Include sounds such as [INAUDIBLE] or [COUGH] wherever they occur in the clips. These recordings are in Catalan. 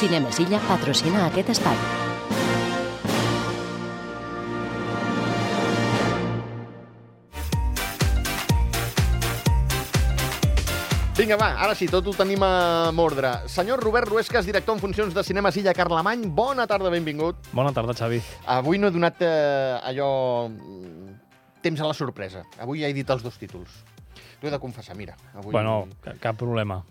Cinemes Illa patrocina aquest espai. Vinga, va, ara sí, tot ho tenim a mordre. Senyor Robert Ruescas, director en funcions de Cinema Silla Carlemany, bona tarda, benvingut. Bona tarda, Xavi. Avui no he donat eh, allò... temps a la sorpresa. Avui ja he dit els dos títols. T'ho he de confessar, mira. Avui... Bueno, ca- cap problema.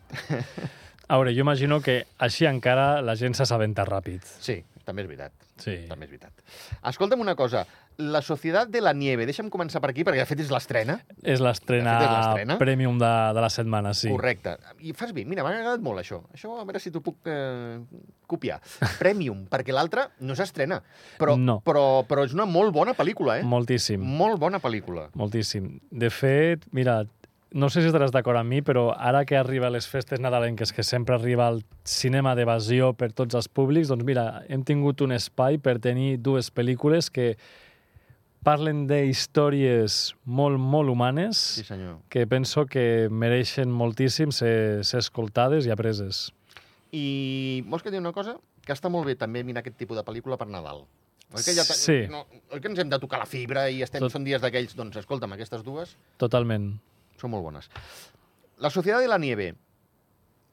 A veure, jo imagino que així encara la gent s'assabenta ràpid. Sí, també és veritat. Sí. També és veritat. Escolta'm una cosa. La Societat de la Nieve, deixa'm començar per aquí, perquè de fet és l'estrena. És l'estrena premium de, de la setmana, sí. Correcte. I fas bé, mira, m'ha agradat molt això. Això, a veure si t'ho puc eh, copiar. Premium, [LAUGHS] perquè l'altra no s'estrena. Però, No. però, però és una molt bona pel·lícula, eh? Moltíssim, Molt bona pel·lícula. moltíssim. De fet, mira, no sé si estaràs d'acord amb mi, però ara que arriba les festes nadalenques, que sempre arriba el cinema d'evasió per tots els públics, doncs mira, hem tingut un espai per tenir dues pel·lícules que parlen de històries molt, molt humanes, Sí, senyor. que penso que mereixen moltíssim ser, ser escoltades i apreses. I vols que digui una cosa? Que està molt bé també mirar aquest tipus de pel·lícula per Nadal. Oi que, ja Sí. no, oi que ens hem de tocar la fibra i estem, Tot- són dies d'aquells? Doncs escolta'm, aquestes dues Totalment. Són molt bones. La Societat de la Nieve.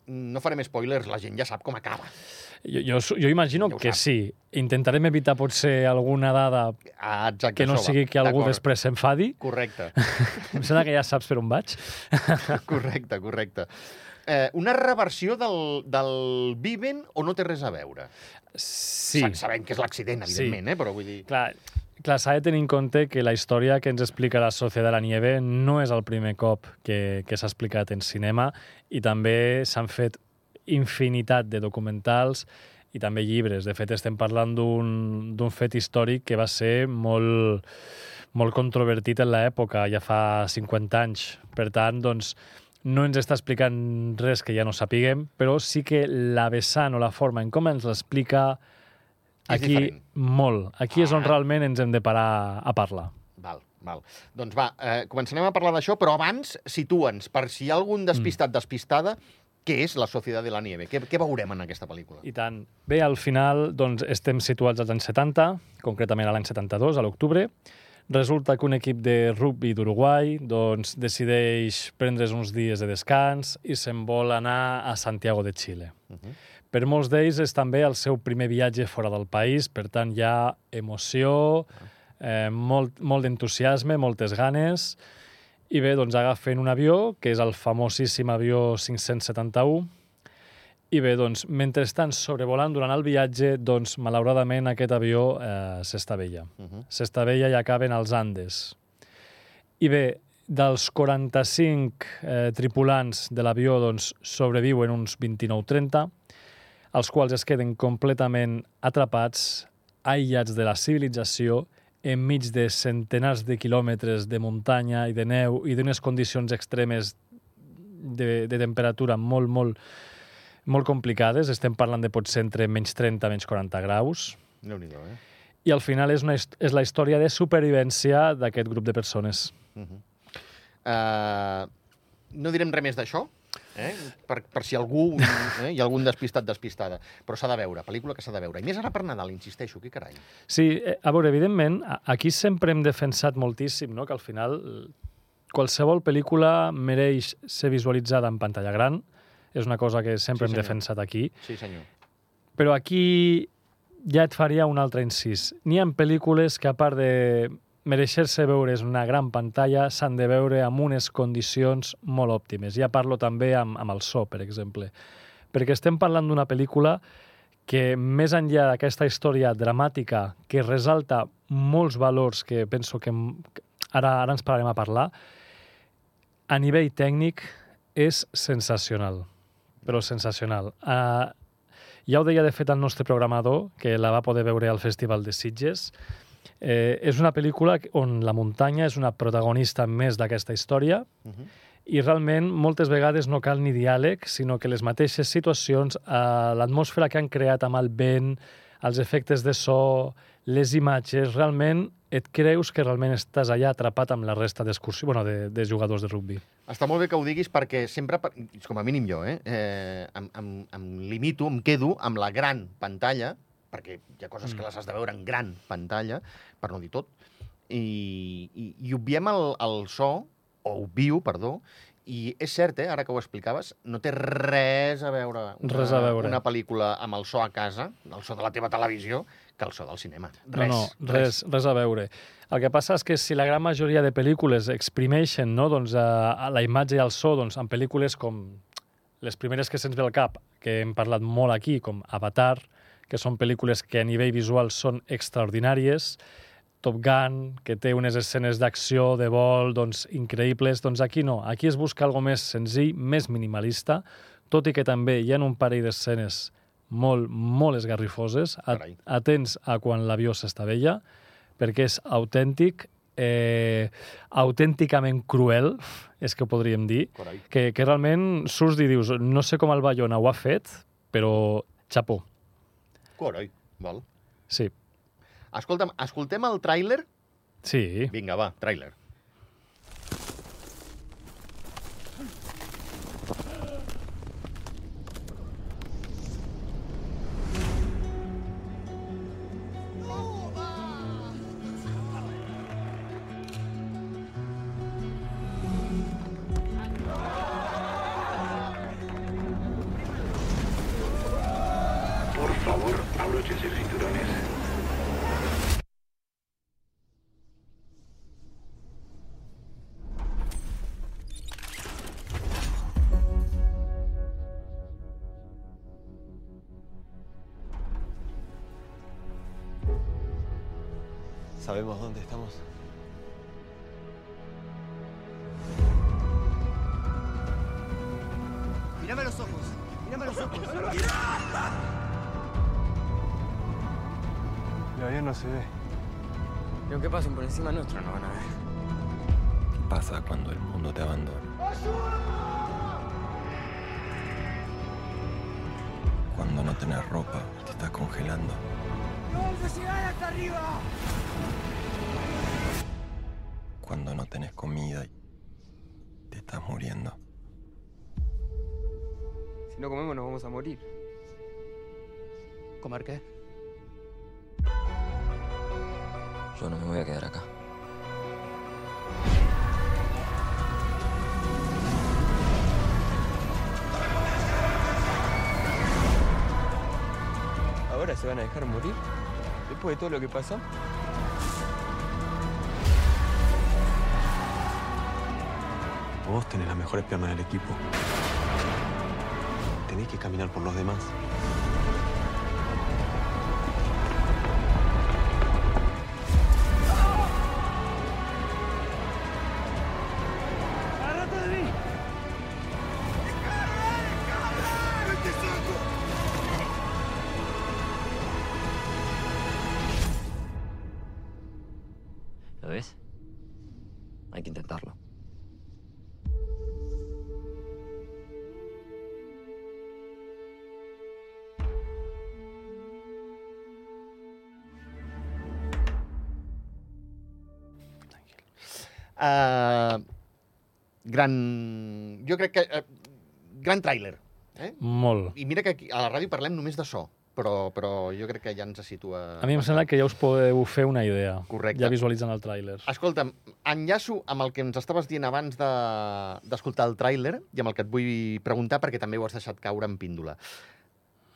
No farem spoilers, la gent ja sap com acaba. Jo, jo, jo imagino Ja que sap. sí. Intentarem evitar potser alguna dada Ah, exacte, que no això sigui que algú després s'enfadi. Correcte, [LAUGHS] Em sembla que ja saps per on vaig. [LAUGHS] correcte, correcte. Eh, una reversió del, del Viven o no té res a veure? Sí. Sa- Sabem que és l'accident, Sí. evidentment, eh? però vull dir... Clar, clar s'ha de tenir en compte que la història que ens explica la Societat de la Nieve no és el primer cop que, que s'ha explicat en cinema i també s'han fet infinitat de documentals i també llibres. De fet, estem parlant d'un fet històric que va ser molt, molt controvertit en l'època, ja fa 50 anys. Per tant, doncs, no ens està explicant res que ja no sapiguem, però sí que la vessant o la forma en com ens l'explica És aquí diferent. molt. Aquí és on Ah. realment ens hem de parar a parlar. Val, val. Doncs va, eh, començarem a parlar d'això, però abans situa'ns, per si hi ha algun Mm. despistat, despistada, què és la Societat de la Nieve? Què, què veurem en aquesta pel·lícula? I tant. Bé, al final doncs, estem situats als anys 70, concretament a l'any 72, a l'octubre. Resulta que un equip de rugby d'Uruguai doncs, decideix prendre's uns dies de descans i se'n vol anar a Santiago de Xile. Uh -huh. Per molts d'ells és també el seu primer viatge fora del país, per tant hi ha emoció, eh, molt, molt d'entusiasme, moltes ganes, i bé, doncs agafen un avió, que és el famosíssim avió 571, i bé, doncs, mentre estan sobrevolant durant el viatge, doncs, malauradament, aquest avió eh, s'estavella. Uh -huh. S'estavella i acaben als Andes. I bé, dels 45 eh, tripulants de l'avió doncs, sobreviuen uns 29-30, els quals es queden completament atrapats, aïllats de la civilització, enmig de centenars de quilòmetres de muntanya i de neu i d'unes condicions extremes de, de temperatura molt, molt, molt complicades. Estem parlant de potser entre menys 30 i menys 40 graus. déu nhi eh? I al final és, una, és la història de supervivència d'aquest grup de persones. Uh -huh. uh, no direm res més d'això, eh? per, per si algú eh? hi ha algun despistat, despistada. Però s'ha de veure, pel·lícula que s'ha de veure. I més ara per Nadal, insisteixo, què carai. Sí, eh, a veure, evidentment, aquí sempre hem defensat moltíssim no? que al final eh, qualsevol pel·lícula mereix ser visualitzada en pantalla gran. És una cosa que sempre Sí, hem defensat aquí. Sí, senyor. Però aquí ja et faria un altre incís. N'hi ha pel·lícules que, a part de mereixer-se veure's una gran pantalla, s'han de veure amb unes condicions molt òptimes. Ja parlo també amb, amb el so, per exemple. Perquè estem parlant d'una pel·lícula que, més enllà d'aquesta història dramàtica que resalta molts valors que penso que ara, ara ens pararem a parlar, a nivell tècnic és sensacional, però sensacional. Uh, ja ho deia, de fet, el nostre programador, que la va poder veure al Festival de Sitges. Eh, és una pel·lícula on la muntanya és una protagonista més d'aquesta història Uh -huh. i realment moltes vegades no cal ni diàleg, sinó que les mateixes situacions, eh, l'atmosfera que han creat amb el vent, els efectes de so, les imatges, realment et creus que realment estàs allà atrapat amb la resta d'excursió, bueno, de, de jugadors de rugbi. Està molt bé que ho diguis perquè sempre, com a mínim jo, eh, eh em, em, em limito, em quedo amb la gran pantalla, perquè hi ha coses que les has de veure en gran pantalla, per no dir tot, i, i, i obviem el, el so, o obvio, perdó, i és cert, eh, ara que ho explicaves, no té res a veure una, Res a veure. una pel·lícula amb el so a casa, el so de la teva televisió, que el so del cinema. Res, no, no, res, res a veure. El que passa és que si la gran majoria de pel·lícules exprimeixen no, doncs, a, a la imatge i el so doncs, en pel·lícules com les primeres que se'ns ve al cap, que hem parlat molt aquí, com Avatar, que són pel·lícules que a nivell visual són extraordinàries, Top Gun, que té unes escenes d'acció, de vol, doncs, increïbles, doncs aquí no. Aquí es busca algo més senzill, més minimalista, tot i que també hi ha un parell d'escenes molt, molt esgarrifoses. At atents a quan l'avió s'estavella, perquè és autèntic, eh, autènticament cruel, és que podríem dir, Carai. que, que realment surts i dius, no sé com el Bayona ho ha fet, però xapó, Carai, val. sí. Escolta'm, escoltem el tràiler? Sí, Vinga, va, tràiler. ¿Sabemos dónde estamos? Mírame los ojos. Mírame los ojos. El avión no se ve. Y aunque pasen por encima nuestro, no van a ver. ¿Qué pasa cuando el mundo te abandona? Cuando no tenés ropa, te estás congelando. ¡Vamos a llegar hasta arriba! Cuando no tenés comida y te estás muriendo. Si no comemos, nos vamos a morir. ¿Comer qué? Yo no me voy a quedar acá. ¿Ahora se van a dejar morir? ¿Después de todo lo que pasó? Vos tenés las mejores piernas del equipo. Tenés que caminar por los demás. Uh, gran... Jo crec que... Uh, gran tràiler. Eh? molt. I mira que aquí, a la ràdio parlem només de so, però, però jo crec que ja ens situa... A mi em sembla que ja us podeu fer una idea. Correcte. Ja visualitzant el tràiler. Escolta'm, enllaço amb el que ens estaves dient abans de- d'escoltar el tràiler i amb el que et vull preguntar perquè també ho has deixat caure en píndola.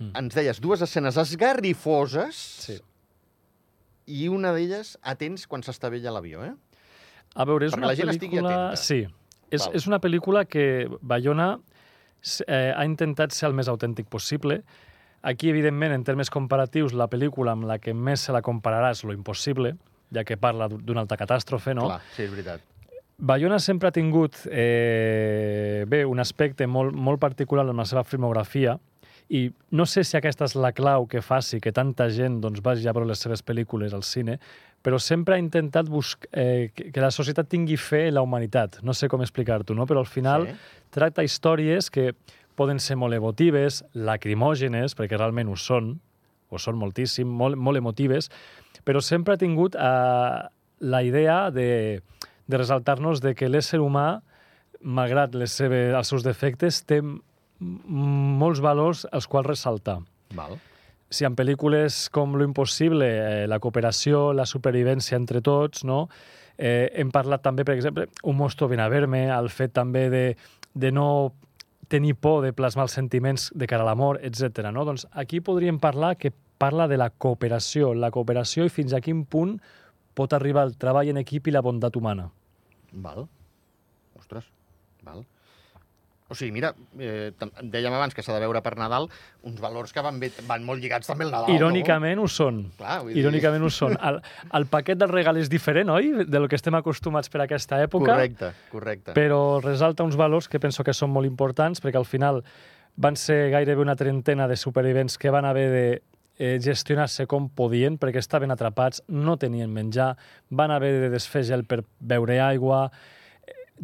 Mm. Ens deies dues escenes esgarrifoses Sí. i una d'elles atents quan s'estavella l'avió, eh? A veure, és Perquè una la gent estigui pel·lícula... atenta. Sí, és, Val. és una pel·lícula que Bayona eh, ha intentat ser el més autèntic possible. Aquí, evidentment, en termes comparatius, la pel·lícula amb la que més se la compararà és Lo impossible, ja que parla d'una alta catàstrofe, no? Clar, sí, és veritat. Bayona sempre ha tingut eh, bé, un aspecte molt, molt particular en la seva filmografia i no sé si aquesta és la clau que faci que tanta gent doncs, vagi a veure les seves pel·lícules al cine, però sempre ha intentat buscar, eh, que, la societat tingui fe en la humanitat. No sé com explicar-t'ho, no? però al final Sí. tracta històries que poden ser molt emotives, lacrimògenes, perquè realment ho són, ho són moltíssim, molt, molt emotives, però sempre ha tingut eh, la idea de, de resaltar-nos de que l'ésser humà, malgrat les seves, els seus defectes, té molts valors als quals ressaltar. Val. Si en pel·lícules com Lo Impossible, eh, la cooperació, la supervivència entre tots, no? Eh, hem parlat també, per exemple, Un mostro ven a verme, el fet també de, de no tenir por de plasmar els sentiments de cara a l'amor, etc. No? Doncs aquí podríem parlar que parla de la cooperació, la cooperació i fins a quin punt pot arribar el treball en equip i la bondat humana. Val. Ostres, val. O sigui, mira, eh, dèiem abans que s'ha de veure per Nadal uns valors que van, bé, van molt lligats també al Nadal, Irònicament ho són. no? Clar, vull dir- Irònicament ho són. El, el paquet del regal és diferent, oi? De lo que estem acostumats per aquesta època. Correcte, correcte. però resalta uns valors que penso que són molt importants perquè al final van ser gairebé una trentena de supervivents que van haver de eh, gestionar-se com podien perquè estaven atrapats, no tenien menjar, van haver de desfer gel per beure aigua,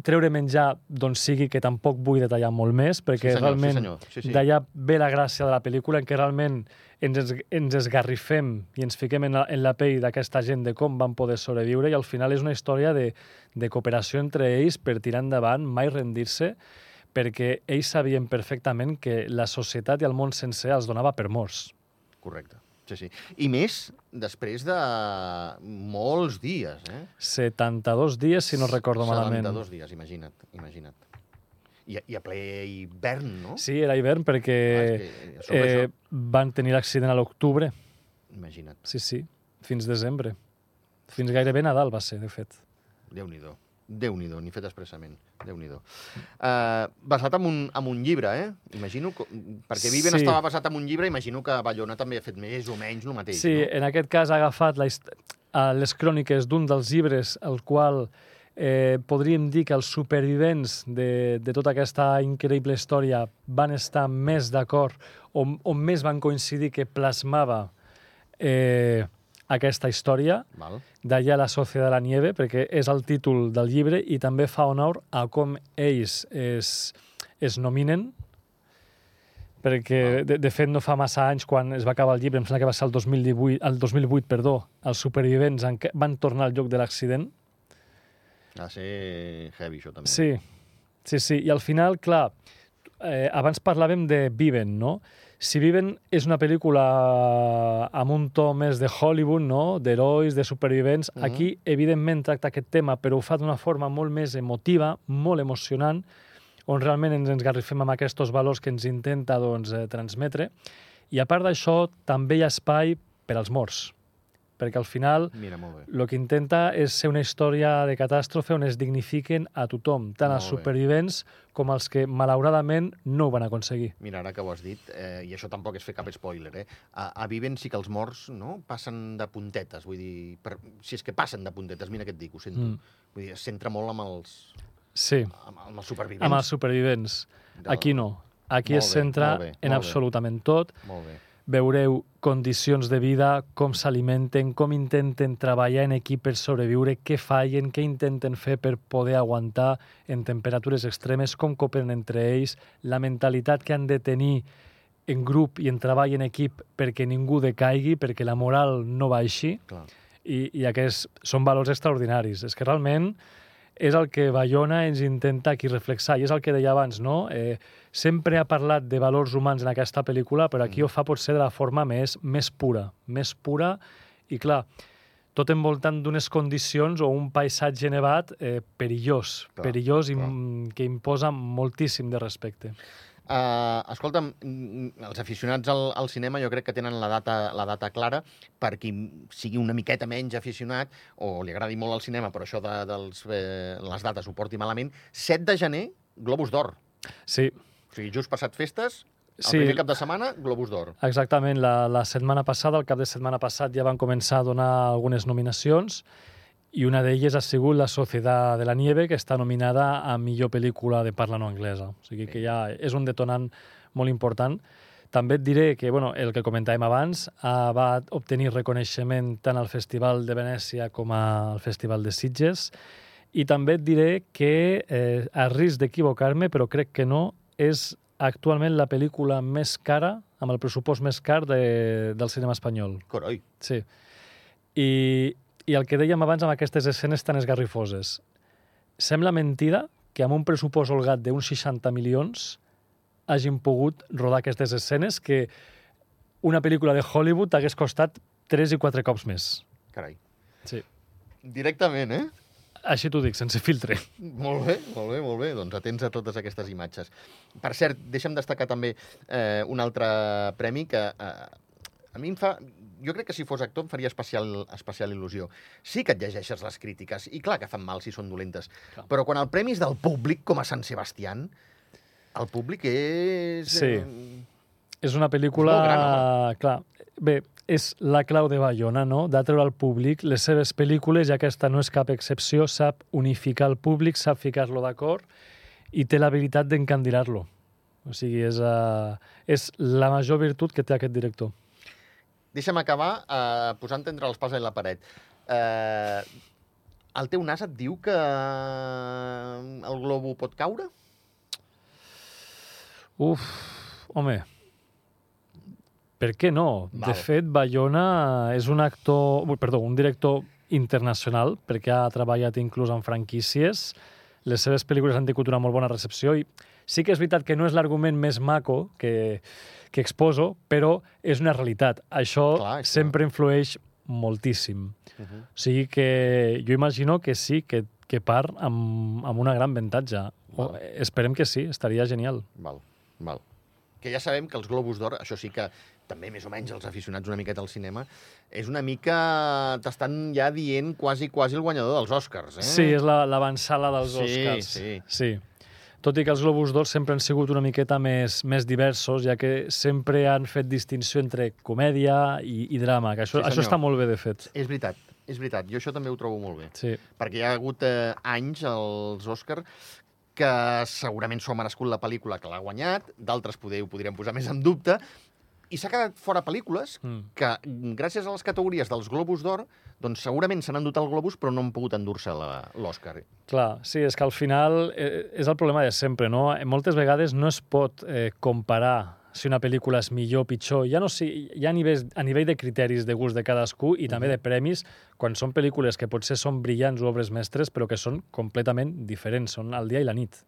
treure menjar d'on sigui, que tampoc vull detallar molt més, perquè senyor, sí, realment senyor. Sí, sí. d'allà ve la gràcia de la pel·lícula, en què realment ens, ens esgarrifem i ens fiquem en la, en la pell d'aquesta gent de com van poder sobreviure i al final és una història de, de cooperació entre ells per tirar endavant, mai rendir-se, perquè ells sabien perfectament que la societat i el món sencer els donava per morts. Correcte. Sí, sí. I més després de molts dies, eh? 72 dies, si no recordo malament. 72 dies, imagina't, imagina't. I, I a ple hivern, no? Sí, era hivern perquè Ah, que eh, això- van tenir l'accident a l'octubre. Imagina't. Sí, sí, fins desembre. Fins gairebé Nadal va ser, de fet. Déu-n'hi-do. Déu-n'hi-do, ni fet expressament. Déu-n'hi-do. Uh, basat en un, en un llibre, eh? Imagino, co- perquè Viven Sí. estava basat en un llibre, imagino que Bayona també ha fet més o menys el mateix, Sí, no? en aquest cas ha agafat la, eh, les cròniques d'un dels llibres al qual eh, podríem dir que els supervivents de, de tota aquesta increïble història van estar més d'acord o, o més van coincidir que plasmava eh, aquesta història. Val. D'allà la Socia de la Nieve, perquè és el títol del llibre i també fa honor a com ells es, es nominen, perquè, de, de fet, no fa massa anys, quan es va acabar el llibre, em sembla que va ser el 2018, el 2008, perdó, els supervivents en van tornar al lloc de l'accident. De ser heavy, això també. Sí, sí, sí. I al final, clar, eh, abans parlàvem de Viven, no? Si Viven és una pel·lícula amb un to més de Hollywood, no? d'herois, de supervivents, Mhm. aquí, evidentment, tracta aquest tema, però ho fa d'una forma molt més emotiva, molt emocionant, on realment ens engarrifem amb aquests valors que ens intenta doncs, eh, transmetre. I a part d'això, també hi ha espai per als morts, perquè al final Mira, bé. el que intenta és ser una història de catàstrofe on es dignifiquen a tothom, tant Molt bé. supervivents com als que, malauradament, no ho van aconseguir. Mira, ara que ho has dit, eh, i això tampoc és fer cap spoiler, eh? A, a Viven sí que els morts no, passen de puntetes, vull dir, per, si és que passen de puntetes, mira què et dic, ho sento. Mm. Vull dir, es centra molt amb els, Sí, amb, amb els supervivents. amb els supervivents. De- Aquí no. Aquí Molt es bé, centra molt bé, en molt bé. absolutament tot. Molt bé. Veureu condicions de vida, com s'alimenten, com intenten treballar en equip per sobreviure, què fallen, què intenten fer per poder aguantar en temperatures extremes, com cooperen entre ells, la mentalitat que han de tenir en grup i en treball en equip perquè ningú decaigui, perquè la moral no baixi, Clar. i, i aquests són valors extraordinaris. És que realment és el que Bayona ens intenta aquí reflexar, i és el que deia abans, no? Eh, sempre ha parlat de valors humans en aquesta pel·lícula, però aquí ho fa potser de la forma més, més pura, més pura, i clar, tot envoltant d'unes condicions o un paisatge nevat eh, perillós, Clar, perillós i clar. mm, que imposa moltíssim de respecte. Uh, escolta'm, els aficionats al, al cinema jo crec que tenen la data, la data clara per qui sigui una miqueta menys aficionat o li agradi molt el cinema, però això de, dels, eh, les dates ho porti malament. 7 de gener, Globus d'Or. Sí, O sigui, just passat festes, el Sí. primer cap de setmana, Globus d'Or. Exactament, la, la setmana passada, el cap de setmana passat, ja van començar a donar algunes nominacions i una d'elles ha sigut La Societat de la Nieve, que està nominada a millor pel·lícula de parla no anglesa. O sigui que ja és un detonant molt important. També et diré que, bueno, el que comentàvem abans, eh, va obtenir reconeixement tant al Festival de Venècia com al Festival de Sitges, i també et diré que, eh, a risc d'equivocar-me, però crec que no, és actualment la pel·lícula més cara, amb el pressupost més car de, del cinema espanyol. Coroi. Sí. I, I el que dèiem abans amb aquestes escenes tan esgarrifoses. Sembla mentida que amb un pressupost holgat d'uns 60 milions hagin pogut rodar aquestes escenes que una pel·lícula de Hollywood hagués costat 3 i 4 cops més. Carai. Sí. Directament, eh? Així t'ho dic, sense filtre. Molt bé, molt bé, molt bé. Doncs atents a totes aquestes imatges. Per cert, deixa'm destacar també eh, un altre premi que eh, a mi em fa... Jo crec que si fos actor em faria especial, especial il·lusió. Sí que et llegeixes les crítiques, i clar que fan mal si són dolentes, Clar. però quan el premi és del públic, com a Sant Sebastián, el públic és... Sí. Eh, És una pel·lícula... És gran, clar, bé, és la clau de Bayona, no? D'atreure al públic les seves pel·lícules, i aquesta no és cap excepció, sap unificar el públic, sap ficar-lo d'acord i té l'habilitat d'encandilar-lo. O sigui, és, uh, és la major virtut que té aquest director. Deixa'm acabar eh, posant entre l'espasa i la paret. Eh, el teu nas et diu que el globo pot caure? Uf, home, per què no? Val. De fet, Bayona és un actor, perdó, un director internacional, perquè ha treballat inclús en franquícies. Les seves pel·lícules han tingut una molt bona recepció i sí que és veritat que no és l'argument més maco que, que exposo, però és una realitat. Això Clar, clar. sempre influeix moltíssim. Uh -huh. O sigui que jo imagino que sí, que, que part amb, amb una gran avantatge. O, Val. esperem que sí, estaria genial. Val, val. Que ja sabem que els Globus d'Or, això sí que també més o menys els aficionats una miqueta al cinema, és una mica... t'estan ja dient quasi, quasi el guanyador dels Oscars, eh? Sí, és la- l'avançala dels Sí, Oscars. sí. sí. Tot i que els Globus d'Or sempre han sigut una miqueta més, més diversos, ja que sempre han fet distinció entre comèdia i, i drama, que això, Sí, això està molt bé, de fet. És veritat, és veritat. Jo això també ho trobo molt bé. Sí. Perquè hi ha hagut eh, anys als Oscars que segurament s'ho ha merescut la pel·lícula que l'ha guanyat, d'altres poder ho podríem posar més en dubte, i s'ha quedat fora pel·lícules Mm. que, gràcies a les categories dels Globus d'Or, doncs segurament s'han endut el Globus, però no han pogut endur-se l'Oscar. Clar, sí, és que al final eh, és el problema de sempre, no? Moltes vegades no es pot eh, comparar si una pel·lícula és millor o pitjor. Ja no sé, hi ha nivells, a nivell de criteris de gust de cadascú i també de premis, quan són pel·lícules que potser són brillants o obres mestres, però que són completament diferents, són el dia i la nit.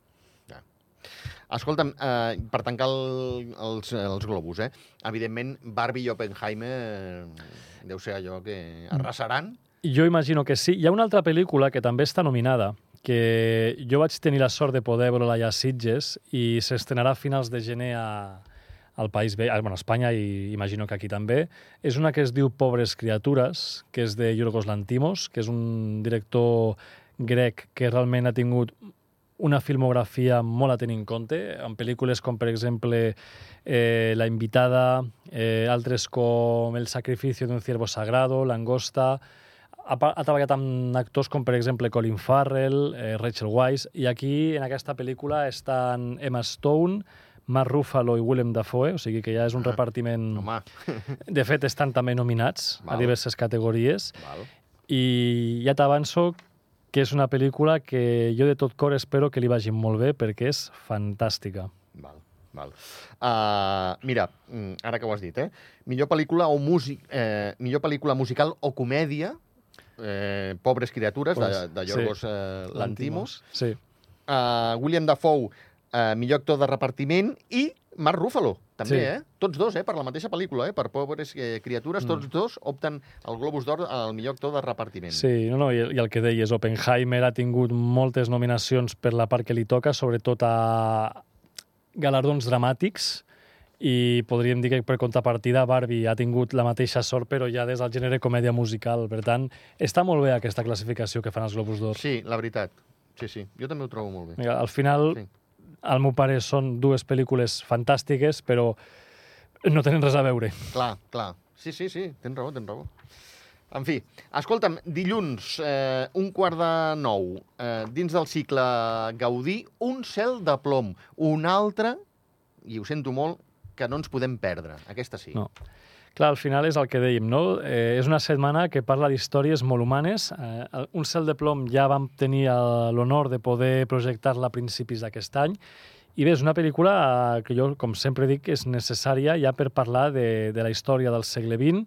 Escolta'm, eh, per tancar el, els, els globus, eh? evidentment, Barbie i Oppenheimer eh, deu ser allò que arrasaran. Jo imagino que sí. Hi ha una altra pel·lícula que també està nominada, que jo vaig tenir la sort de poder veure-la allà a Sitges i s'estrenarà a finals de gener a, al País Bé, bueno, a Espanya i imagino que aquí també. És una que es diu Pobres criatures, que és de Yorgos Lantimos, que és un director grec que realment ha tingut una filmografia molt a tenir en compte, en pel·lícules com, per exemple, eh, La invitada, eh, altres com El sacrificio de un ciervo sagrado, Langosta... Ha, ha treballat amb actors com, per exemple, Colin Farrell, eh, Rachel Weisz, i aquí, en aquesta pel·lícula, estan Emma Stone, Mark Ruffalo i Willem Dafoe, o sigui que ja és un Ah, repartiment... Home, [LAUGHS] De fet, estan també nominats Val. a diverses categories. val. I ja t'avanço que és una pel·lícula que jo de tot cor espero que li vagi molt bé perquè és fantàstica. Val, val. Uh, mira, mm, ara que ho has dit, eh? Millor pel·lícula o músic, eh, millor pel·lícula musical o comèdia, eh, Pobres criatures, de, Pues, de Yorgos eh, Lantimos. Sí. Uh, William Dafoe, uh, millor actor de repartiment, i Mark Ruffalo, també, Sí. eh? Tots dos, eh? Per la mateixa pel·lícula, eh? Per Pobres eh, criatures, tots dos opten al Globus d'Or al millor actor de repartiment. Sí, no, no, i, i el que deies, Oppenheimer ha tingut moltes nominacions per la part que li toca, sobretot a galardons dramàtics, i podríem dir que per contrapartida Barbie ha tingut la mateixa sort, però ja des del gènere comèdia musical. Per tant, està molt bé aquesta classificació que fan els Globus d'Or. Sí, la veritat. Sí, sí, jo també ho trobo molt bé. Mira, al final, Sí. Al meu pare, són dues pel·lícules fantàstiques, però no tenen res a veure. Clar, clar. Sí, sí, sí, tens raó, tens raó. En fi, escolta'm, dilluns, eh, un quart de nou, eh, dins del cicle Gaudí, un cel de plom, un altre, i ho sento molt, que no ens podem perdre. Aquesta sí. No. Clar, al final és el que dèiem, no? Eh, és una setmana que parla d'històries molt humanes. Eh, un cel de plom ja vam tenir l'honor de poder projectar-la a principis d'aquest any I bé, és una pel·lícula eh, que jo, com sempre dic, és necessària ja per parlar de, de la història del segle XX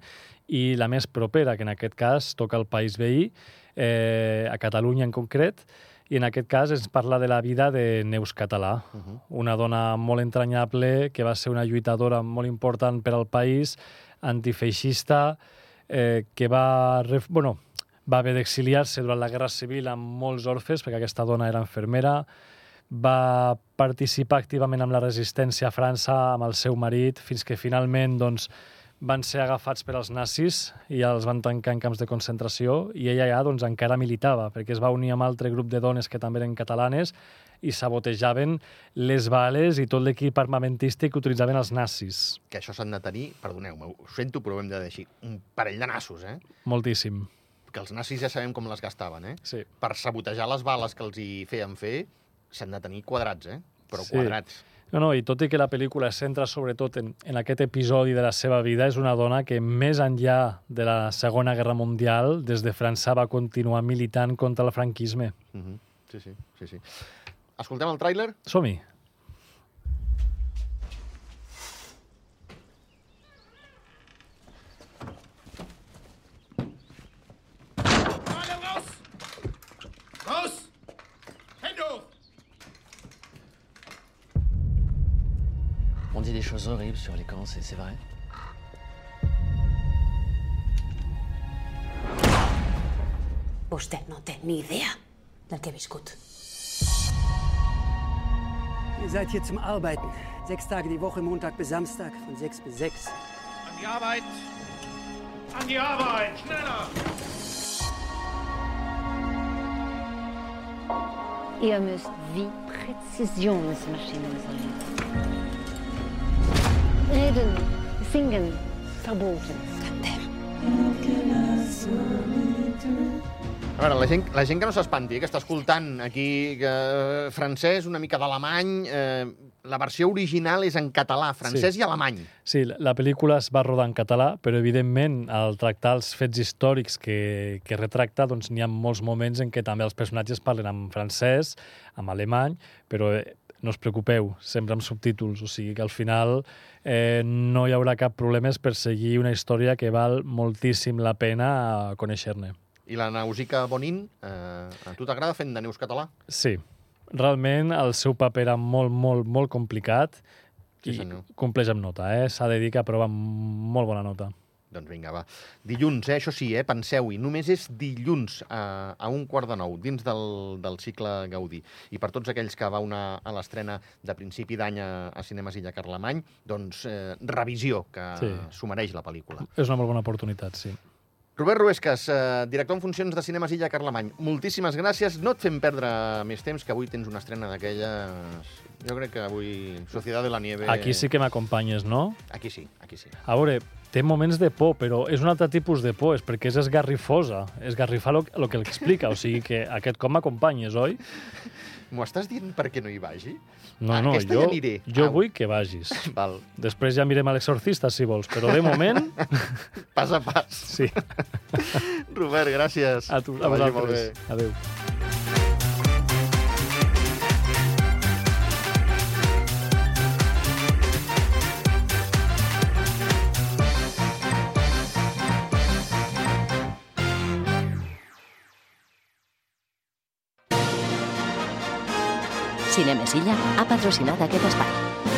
i la més propera, que en aquest cas toca el país veí, eh, a Catalunya en concret, i en aquest cas ens parla de la vida de Neus Català, uh -huh. una dona molt entranyable que va ser una lluitadora molt important per al país, antifeixista, eh, que va, bueno, va haver d'exiliar-se durant la Guerra Civil amb molts orfes, perquè aquesta dona era enfermera, va participar activament amb la resistència a França amb el seu marit, fins que finalment doncs, van ser agafats per als nazis i els van tancar en camps de concentració i ella ja doncs, encara militava, perquè es va unir amb altre grup de dones que també eren catalanes i sabotejaven les bales i tot l'equip armamentístic que utilitzaven els nazis. Que això s'han de tenir, perdoneu-me, ho sento, però ho hem de deixar, un parell de nassos, eh? Moltíssim. Que els nazis ja sabem com les gastaven, eh? Sí. Per sabotejar les bales que els hi feien fer, s'han de tenir quadrats, eh? Però Sí. quadrats. No, no, i tot i que la pel·lícula es centra sobretot en, en aquest episodi de la seva vida, és una dona que més enllà de la Segona Guerra Mundial, des de França va continuar militant contra el franquisme. Uh -huh. Sí, sí, sí, sí. Escoltem el tràiler? Som-hi. Choses horribles sur les camps, c'est c'est vrai Vostè no té ni idea del que he viscut. Ihr seid hier zum Arbeiten. Sechs Tage die Woche, Montag bis Samstag, von sechs bis sechs. An die Arbeit! An die Arbeit! Schneller! Ihr müsst wie Präzisionsmaschinen sein. Reden, singen, verboten. A veure, la gent, la gent que no s'espanti, eh, que està escoltant aquí eh, francès, una mica d'alemany, eh, la versió original és en català, francès Sí. i alemany. Sí, la- la pel·lícula es va rodar en català, però evidentment al tractar els fets històrics que, que retracta, doncs n'hi ha molts moments en què també els personatges parlen en francès, en alemany, però eh, no us preocupeu, sempre amb subtítols, o sigui que al final eh, no hi haurà cap problema per seguir una història que val moltíssim la pena conèixer-ne. I la Nausica Bonin, eh, a tu t'agrada fent de Neus català? Sí, realment el seu paper era molt, molt, molt complicat Sí, i senyor. compleix amb nota, eh? s'ha de dir que aprova molt bona nota. Doncs vinga, va. Dilluns, eh? això sí, eh? penseu-hi, només és dilluns a, a un quart de nou, dins del, del cicle Gaudí. I per tots aquells que vau anar a l'estrena de principi d'any a, a Cinemes Illa Carlemany, doncs eh, revisió, que Sí. s'ho mereix la pel·lícula. És una molt bona oportunitat, sí. Robert Ruescas, eh, director en funcions de Cinemes Illa Carlemany, moltíssimes gràcies. No et fem perdre més temps, que avui tens una estrena d'aquelles... Jo crec que avui Societat de la Nieve... Aquí sí que m'acompanyes, no? Aquí sí, aquí sí. A veure, té moments de por, però és un altre tipus de por, és perquè és esgarrifosa, esgarrifar el que l'explica, o sigui que aquest cop m'acompanyes, oi? M'ho estàs dient perquè no hi vagi? No, no, Aquesta jo, ja aniré. jo Au. vull que vagis. Val. Després ja mirem a l'exorcista, si vols, però de moment... [LAUGHS] Pas a pas. Sí. Robert, gràcies. A tu, a vosaltres. Adéu. Cinemesilla ha patrocinat aquest espai.